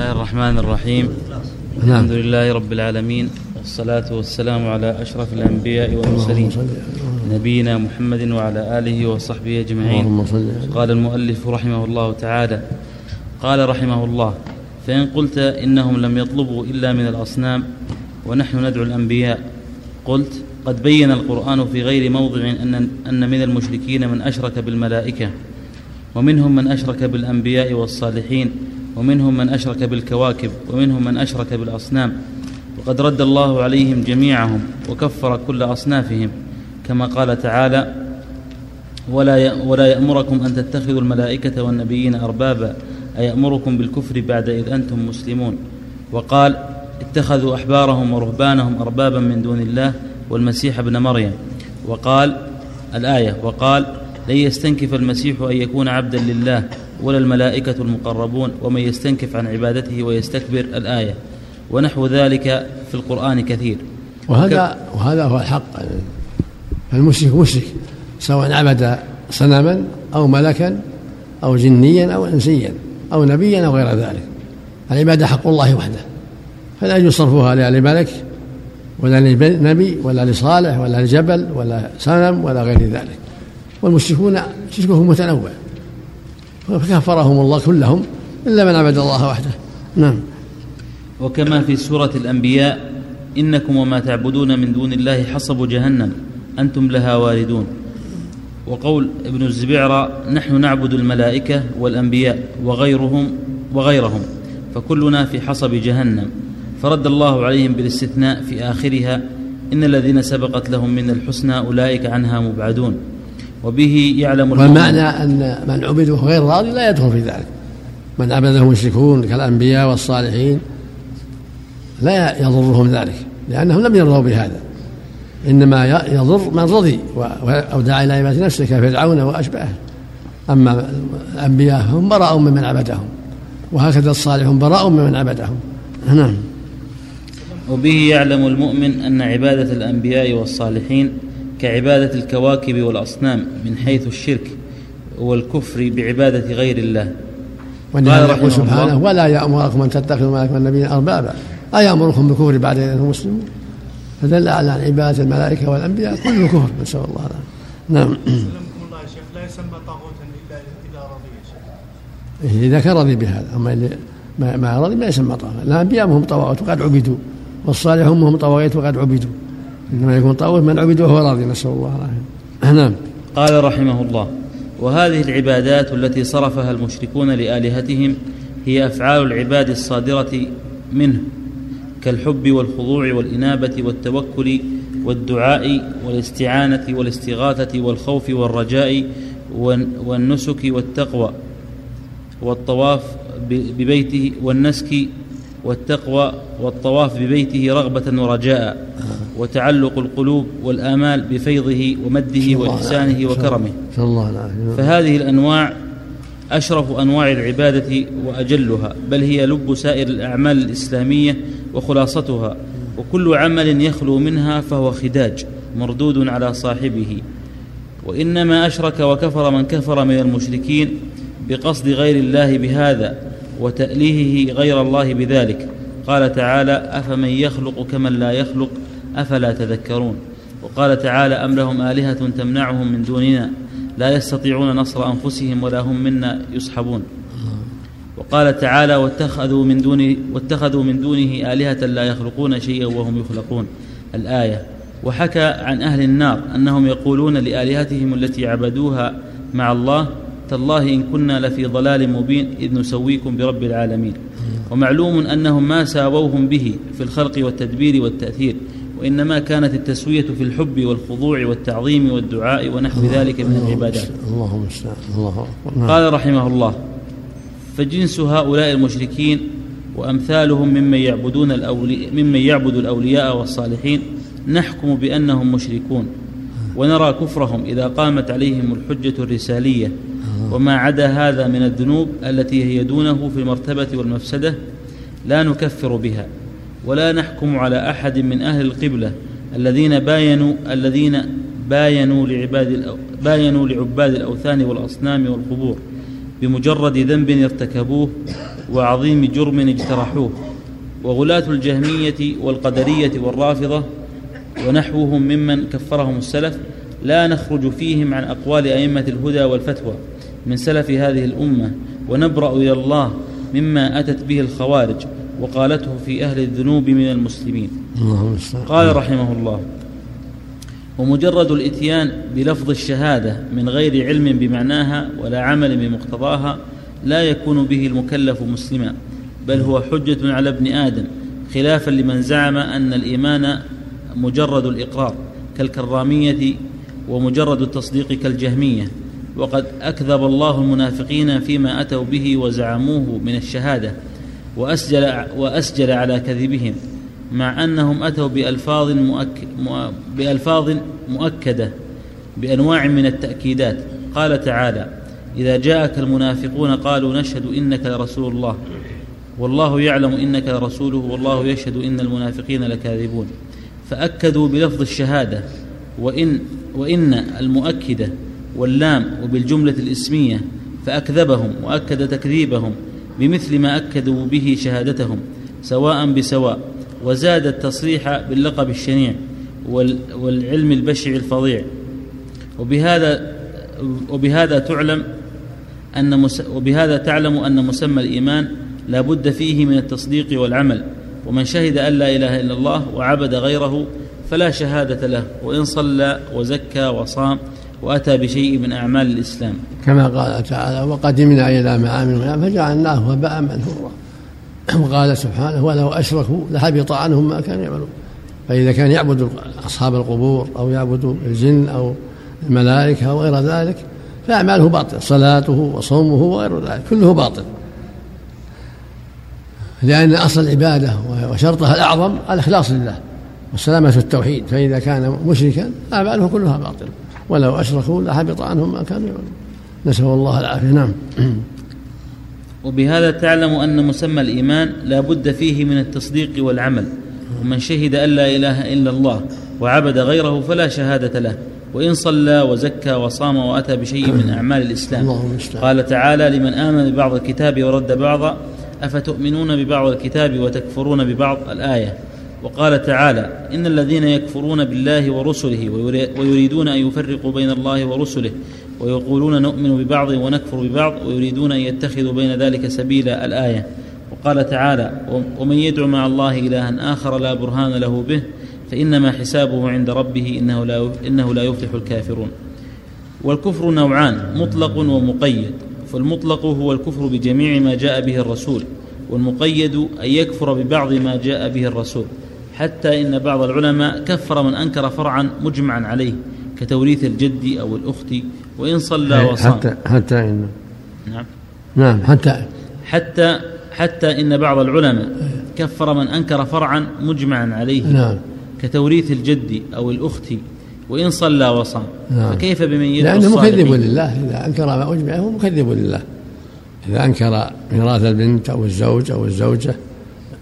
الله الرحمن الرحيم نعم. الحمد لله رب العالمين والصلاة والسلام على أشرف الأنبياء والمرسلين نبينا محمد وعلى آله وصحبه أجمعين قال المؤلف رحمه الله تعالى قال رحمه الله فإن قلت إنهم لم يطلبوا إلا من الأصنام ونحن ندعو الأنبياء قلت قد بين القرآن في غير موضع أن, أن من المشركين من أشرك بالملائكة ومنهم من أشرك بالأنبياء والصالحين ومنهم من أشرك بالكواكب ومنهم من أشرك بالأصنام. وقد رد الله عليهم جميعهم وكفر كل أصنافهم. كما قال تعالى ولا ولا يأمركم أن تتخذوا الملائكة والنبيين أربابا أيأمركم بالكفر بعد إذ أنتم مسلمون؟ وقال اتخذوا أحبارهم ورهبانهم أربابا من دون الله والمسيح ابن مريم. وقال الآية وقال لن يستنكف المسيح أن يكون عبدا لله ولا الملائكة المقربون ومن يستنكف عن عبادته ويستكبر الآية ونحو ذلك في القرآن كثير. وهذا وهذا هو الحق. فالمشرك مشرك سواء عبد صنما أو ملكا أو جنيا أو إنسيا أو نبيا أو غير ذلك. العبادة حق الله وحده. فلا يجوز صرفها لا لملك ولا لنبي ولا لصالح ولا لجبل ولا صنم ولا غير ذلك. والمشركون شركهم متنوع. فكفرهم الله كلهم إلا من عبد الله وحده. نعم. وكما في سورة الأنبياء إنكم وما تعبدون من دون الله حصب جهنم أنتم لها واردون. وقول ابن الزبيعرة نحن نعبد الملائكة والأنبياء وغيرهم وغيرهم فكلنا في حصب جهنم. فرد الله عليهم بالاستثناء في آخرها إن الذين سبقت لهم من الحسنى أولئك عنها مبعدون. وبه يعلم المؤمن- والمعنى أن من عبد وهو غير راضي لا يدخل في ذلك. من عبده المشركون كالأنبياء والصالحين لا يضرهم ذلك لأنهم لم يرضوا بهذا. إنما يضر من رضي و- و- أو دعا إلى عبادة نفسه كفرعون وأشباهه. أما الأنبياء هم براء ممن عبدهم وهكذا الصالحون براء ممن عبدهم. نعم. وبه يعلم المؤمن أن عبادة الأنبياء والصالحين كعبادة الكواكب والأصنام من حيث الشرك والكفر بعبادة غير الله. قال رحمه يقول سبحانه الله ولا يأمركم أن تتخذوا الملائكة والنبيين أربابا. أيأمركم بالكفر بعد إذ أنتم مسلمون فدل على أن عبادة الملائكة والأنبياء كله كفر نسأل الله العافية. نعم. سلمكم الله يا شيخ لا يسمى طاغوتا إلا إذا رضي يا شيخ. إذا كان رضي بهذا. أما اللي ما, ما رضي ما يسمى طاغوت. الأنبياء هم طواغيت وقد عبدوا والصالحون هم طواغيت وقد عبدوا. إنما يكون طاغوت من عبد وهو راضي نسأل الله العافية. نعم. قال رحمه الله وهذه العبادات التي صرفها المشركون لآلهتهم هي أفعال العباد الصادرة منه كالحب والخضوع والإنابة والتوكل والدعاء والاستعانة والاستغاثة والخوف والرجاء والن- والنسك والتقوى والطواف ببيته والنسك والتقوى والطواف ببيته رغبة ورجاء وتعلق القلوب والآمال بفيضه ومده وإحسانه وكرمه. فهذه الأنواع أشرف أنواع العبادة وأجلها بل هي لب سائر الأعمال الإسلامية وخلاصتها وكل عمل يخلو منها فهو خداج مردود على صاحبه. وإنما أشرك وكفر من كفر من المشركين بقصد غير الله بهذا وتأليهه غير الله بذلك. قال تعالى أفمن يخلق كمن لا يخلق؟ أفلا تذكرون؟ وقال تعالى أم لهم آلهة تمنعهم من دوننا؟ لا يستطيعون نصر أنفسهم ولا هم منا يصحبون. وقال تعالى واتخذوا من دونه واتخذوا من دونه آلهة لا يخلقون شيئا وهم يخلقون. الآية وحكى عن أهل النار أنهم يقولون لآلهتهم التي عبدوها مع الله تالله إن كنا لفي ضلال مبين إذ نسويكم برب العالمين. ومعلوم أنهم ما ساووهم به في الخلق والتدبير والتأثير وإنما كانت التسوية في الحب والخضوع والتعظيم والدعاء ونحو ذلك من العبادات. اللهم الله نعم. قال رحمه الله فجنس هؤلاء المشركين وأمثالهم ممن يعبدون الأولي ممن يعبد الأولياء والصالحين نحكم بأنهم مشركون. ونرى كفرهم إذا قامت عليهم الحجة الرسالية. وما عدا هذا من الذنوب التي هي دونه في المرتبة والمفسدة لا نكفر بها ولا نحكم على أحد من أهل القبلة الذين باينوا الذين باينوا لعباد باينوا لعباد الأوثان والأصنام والقبور بمجرد ذنب ارتكبوه وعظيم جرم اجترحوه وغلاة الجهمية والقدرية والرافضة ونحوهم ممن كفرهم السلف لا نخرج فيهم عن أقوال أئمة الهدى والفتوى من سلف هذه الأمة ونبرأ إلى الله مما أتت به الخوارج وقالته في أهل الذنوب من المسلمين. قال رحمه الله ومجرد الإتيان بلفظ الشهادة من غير علم بمعناها ولا عمل بمقتضاها لا يكون به المكلف مسلما بل هو حجة على ابن آدم خلافا لمن زعم أن الإيمان مجرد الإقرار كالكرامية ومجرد التصديق كالجهمية وقد أكذب الله المنافقين فيما أتوا به وزعموه من الشهادة وأسجل, وأسجل على كذبهم مع أنهم أتوا بألفاظ, مؤك بألفاظ مؤكدة بأنواع من التأكيدات. قال تعالى إذا جاءك المنافقون قالوا نشهد إنك لرسول الله والله يعلم إنك لرسوله والله يشهد إن المنافقين لكاذبون. فأكدوا بلفظ الشهادة وإن وإن المؤكدة واللام وبالجملة الإسمية فأكذبهم وأكد تكذيبهم بمثل ما أكدوا به شهادتهم سواء بسواء وزاد التصريح باللقب الشنيع والعلم البشع الفظيع. وبهذا وبهذا تعلم أن وبهذا تعلم أن مسمى الإيمان لا بد فيه من التصديق والعمل ومن شهد أن لا إله إلا الله وعبد غيره فلا شهادة له وإن صلى وزكى وصام وأتى بشيء من أعمال الإسلام. كما قال تعالى وقدمنا إلى ما عملوا فجعلناه هباء منثورا. وقال سبحانه ولو أشركوا لحبط عنهم ما كانوا يعملون. فإذا كان يعبد أصحاب القبور أو يعبد الجن أو الملائكة أو غير ذلك فأعماله باطل صلاته وصومه وغير ذلك كله باطل. لأن أصل العبادة وشرطها الأعظم الإخلاص لله والسلامة التوحيد. فإذا كان مشركا أعماله كلها باطلة. ولو أشركوا لحبط عنهم ما كانوا يعملون نسأل الله العافية. نعم. وبهذا تعلم أن مسمى الإيمان لا بد فيه من التصديق والعمل ومن شهد أن لا إله إلا الله وعبد غيره فلا شهادة له وإن صلى وزكى وصام وأتى بشيء من أعمال الإسلام. قال تعالى لمن آمن ببعض الكتاب ورد بعضا أفتؤمنون ببعض الكتاب وتكفرون ببعض الآية؟ وقال تعالى إن الذين يكفرون بالله ورسله ويريدون أن يفرقوا بين الله ورسله ويقولون نؤمن ببعض ونكفر ببعض ويريدون أن يتخذوا بين ذلك سبيلا الآية. وقال تعالى ومن يدعو مع الله إلها آخر لا برهان له به فإنما حسابه عند ربه إنه لا, إنه لا يفلح الكافرون. والكفر نوعان مطلق ومقيد. فالمطلق هو الكفر بجميع ما جاء به الرسول والمقيد أن يكفر ببعض ما جاء به الرسول. حتى إن بعض العلماء كفر من أنكر فرعا مجمعا عليه كتوريث الجد أو الأخت وإن صلى وصام. حتى حتى إن نعم. نعم حتى حتى حتى إن بعض العلماء كفر من أنكر فرعا مجمعا عليه نعم. كتوريث الجد أو الأخت وإن صلى وصام. نعم. فكيف بمن يدعو لأنه مكذب لله. إذا أنكر ما أجمع هو مكذب لله. إذا أنكر ميراث البنت أو الزوج أو الزوجة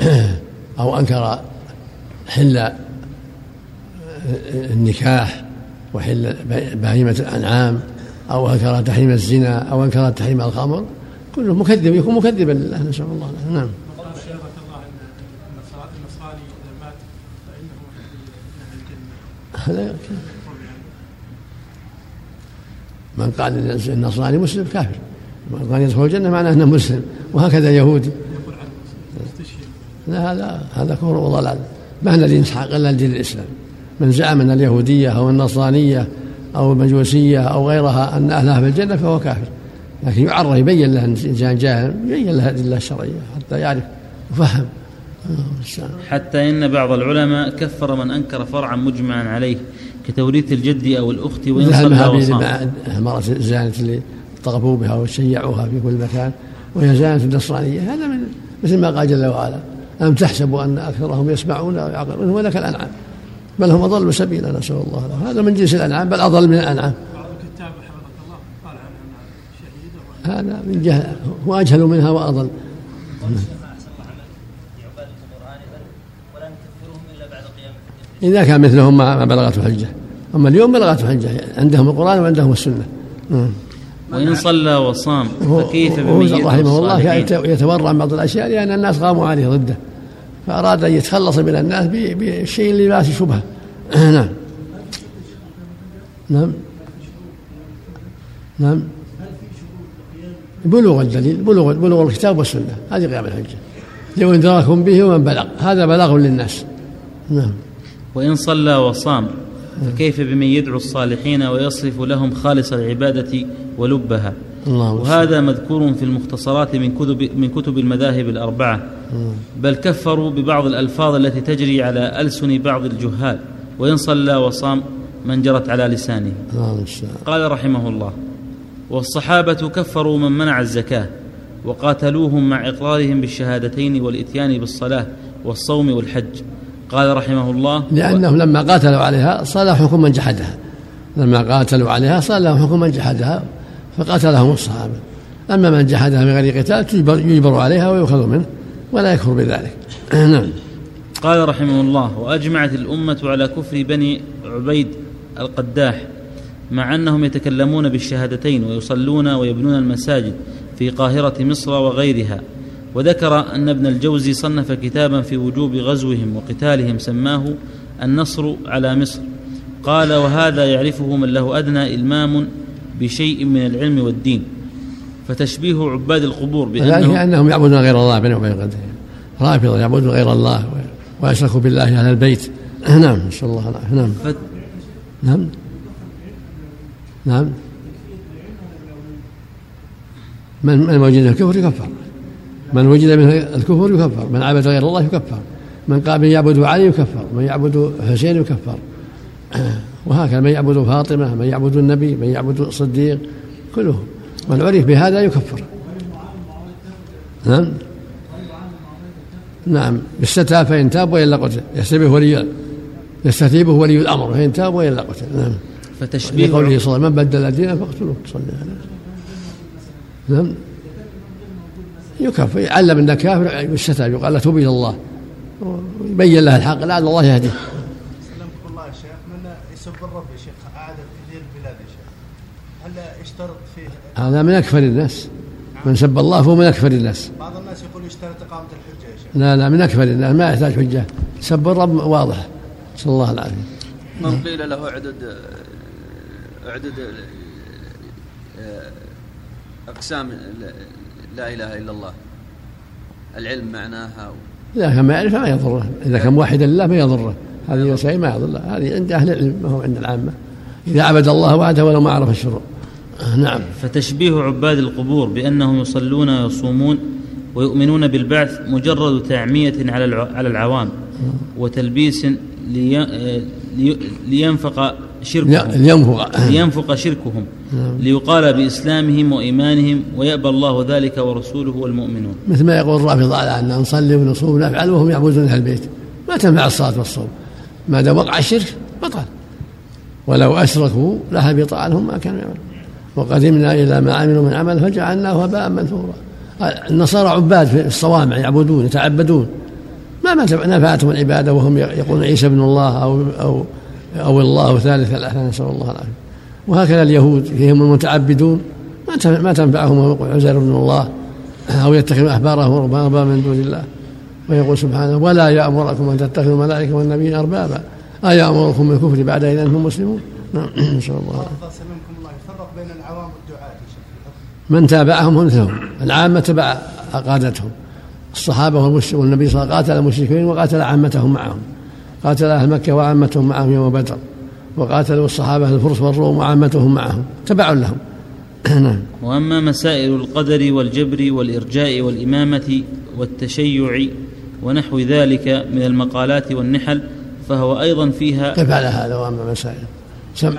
أو أنكر حل النكاح وحل بهيمة الأنعام أو أنكر تحريم الزنا أو أنكر تحريم الخمر كله مكذب يكون مكذبا لله نسأل الله نعم. هذا من قال النصراني مسلم كافر. من قال يدخل الجنة معناه أنه مسلم وهكذا يهودي. لا هذا هذا كفر وضلال. ما الذي يسحق الا لدين الإسلام. من زعم أن اليهودية أو النصرانية أو المجوسية أو غيرها أن اهلها في الجنة فهو كافر. لكن يعرف يبين له انسان جاهل يبين له الأدلة الشرعية حتى يعرف وفهم. حتى إن بعض العلماء كفر من أنكر فرعا مجمعا عليه كتوريث الجد أو الأخت وإن صلى المراه الزانيه اللي طغفوا بها وشيعوها في كل مكان وهي زانيه النصرانية. هذا من مثل ما قال جل وعلا. أم تحسبوا أن أكثرهم يسمعون أو يعقلون؟ هو لك الأنعام. بل هم أضل سبيلا نسأل الله له هذا من جنس الأنعام بل أضل من الأنعام. هذا من جهل هو أجهل منها وأضل. إذا كان مثلهم ما بلغته حجة أما اليوم بلغته حجة عندهم القرآن وعندهم السنة. وإن صلى وصام فكيف بمن رحمه الله يتورع بعض الأشياء لأن الناس قاموا عليه ضده. فأراد أن يتخلص من الناس بالشيء اللي فيه شبهة. نعم. نعم. نعم. بلوغ الدليل بلوغ بلوغ الكتاب والسنة. هذه قيام الحجة. لو ادراكم به ومن بلغ. هذا بلاغ للناس. نعم. وإن صلى وصام فكيف بمن يدعو الصالحين ويصرف لهم خالص العبادة ولبها؟ اللهم صل. وهذا مذكور في المختصرات من كتب من كتب المذاهب الأربعة. بل كفروا ببعض الألفاظ التي تجري على ألسن بعض الجهال. وإن صلى وصام من جرت على لسانه. قال رحمه الله والصحابة كفروا من منع الزكاة وقاتلوهم مع إقرارهم بالشهادتين والإتيان بالصلاة والصوم والحج. قال رحمه الله لأنهم لما قاتلوا عليها صار حكم من جحدها. لما قاتلوا عليها صار لهم حكم من جحدها فقاتلهم الصحابة. أما من جحدها من غير قتال تجبر, يجبر عليها ويؤخذ منه ولا يكفر بذلك. نعم. قال رحمه الله وأجمعت الأمة على كفر بني عبيد القداح مع أنهم يتكلمون بالشهادتين ويصلون ويبنون المساجد في قاهرة مصر وغيرها. وذكر أن ابن الجوزي صنف كتابا في وجوب غزوهم وقتالهم سماه النصر على مصر. قال وهذا يعرفه من له أدنى إلمام بشيء من العلم والدين فتشبيه عباد القبور ذلك بانهم أنهم يعبدون غير الله بين وبين رافضة يعبدون غير الله ويشركوا بالله أهل البيت. نعم نسأل الله. العافية نعم. فت- نعم. نعم. من من وجد الكفر يكفر. من وجد منه الكفر يكفر من عبد غير الله يكفر من قال من يعبد علي يكفر من يعبد حسين يكفر. وهكذا من يعبد فاطمة من يعبد النبي من يعبد الصديق كلهم. من عرف بهذا يكفر. نعم؟ نعم. بالستاب فإن تاب وإلا قتل. يستبه ولي يستتيبه ولي الأمر. فإن تاب وإلا قتل. نعم. فتشبيه قوله صلى الله عليه وسلم من بدل دينه فاقتلوه. صلى الله عليه وسلم. نعم. يكفر. يعلم أنه كافر بالستار يقال له توب إلى الله. يبين له الحق لعل الله يهديه. سلمكم الله يا شيخ. من يسب الرب يا شيخ في ذي البلاد يا شيخ. هل يشترط فيه؟ هذا من أكفر الناس. من سب الله فهو من أكفر الناس. بعض الناس يقول يشترط إقامة الحجة يا شيخ. لا لا من أكفر الناس. ما يحتاج حجة. سب الرب واضح. نسأل الله العافية. من قيل له اعدد اعدد أقسام لا إله إلا الله. العلم معناها إذا كان ما يعرف ما يضره. إذا كان موحدا لله ما يضره. هذه مسائل ما يضره. هذه عند أهل العلم ما هو عند العامة. إذا عبد الله وحده ولو ما عرف الشروع نعم. فتشبيه عباد القبور بأنهم يصلون ويصومون ويؤمنون بالبعث مجرد تعمية على على العوام وتلبيس لي لي لينفق شركهم. لينفق. لينفق شركهم. ليقال بإسلامهم وإيمانهم ويأبى الله ذلك ورسوله والمؤمنون. مثل ما يقول الرافضة على أن نصلي ونصوم ونفعل وهم يعبدون أهل البيت. ما تنفع الصلاة والصوم. ما دام وقع الشرك بطل. ولو أشركوا لهبط عنهم ما كانوا يعملون. وقدمنا إلى ما عملوا من عمل فجعلناه هباء منثورا. النصارى عباد في الصوامع يعبدون يتعبدون. ما ما نفعتهم العبادة وهم يقولون عيسى ابن الله أو أو أو الله ثالث الأحلام نسأل الله العافية. وهكذا اليهود فيهم المتعبدون ما ما تنفعهم عزير ابن الله أو يتخذ أحبارهم ورهبانا من دون الله. ويقول سبحانه ولا يأمركم أن تتخذوا الملائكة والنبيين أربابا. أيأمركم بالكفر بعد إذا أنتم مسلمون؟ نعم نسأل الله. الله يفرق بين العوام والدعاة من تابعهم مثلهم العامة تبع قادتهم الصحابة والنبي صلى الله عليه وسلم قاتل المشركين وقاتل عامتهم معهم. قاتل أهل مكة وعامتهم معهم يوم بدر وقاتلوا الصحابة الفرس والروم وعامتهم معهم تبع لهم. نعم. وأما مسائل القدر والجبر والإرجاء والإمامة والتشيع ونحو ذلك من المقالات والنحل فهو أيضا فيها على هذا وأما مسائل. سم